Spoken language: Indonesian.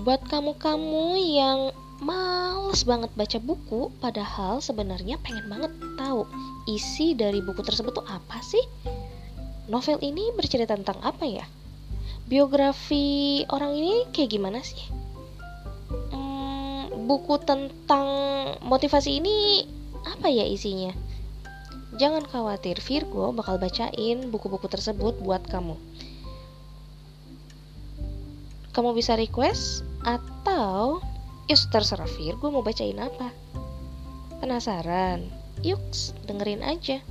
Buat kamu-kamu yang males banget baca buku, padahal sebenarnya pengen banget tahu isi dari buku tersebut tuh apa sih? Novel ini bercerita tentang apa ya? Biografi orang ini kayak gimana sih? Hmm, buku tentang motivasi ini apa ya isinya? Jangan khawatir, Virgo bakal bacain buku-buku tersebut buat kamu. Kamu bisa request atau yuk terserah Virgo mau bacain apa. Penasaran? Yuk dengerin aja.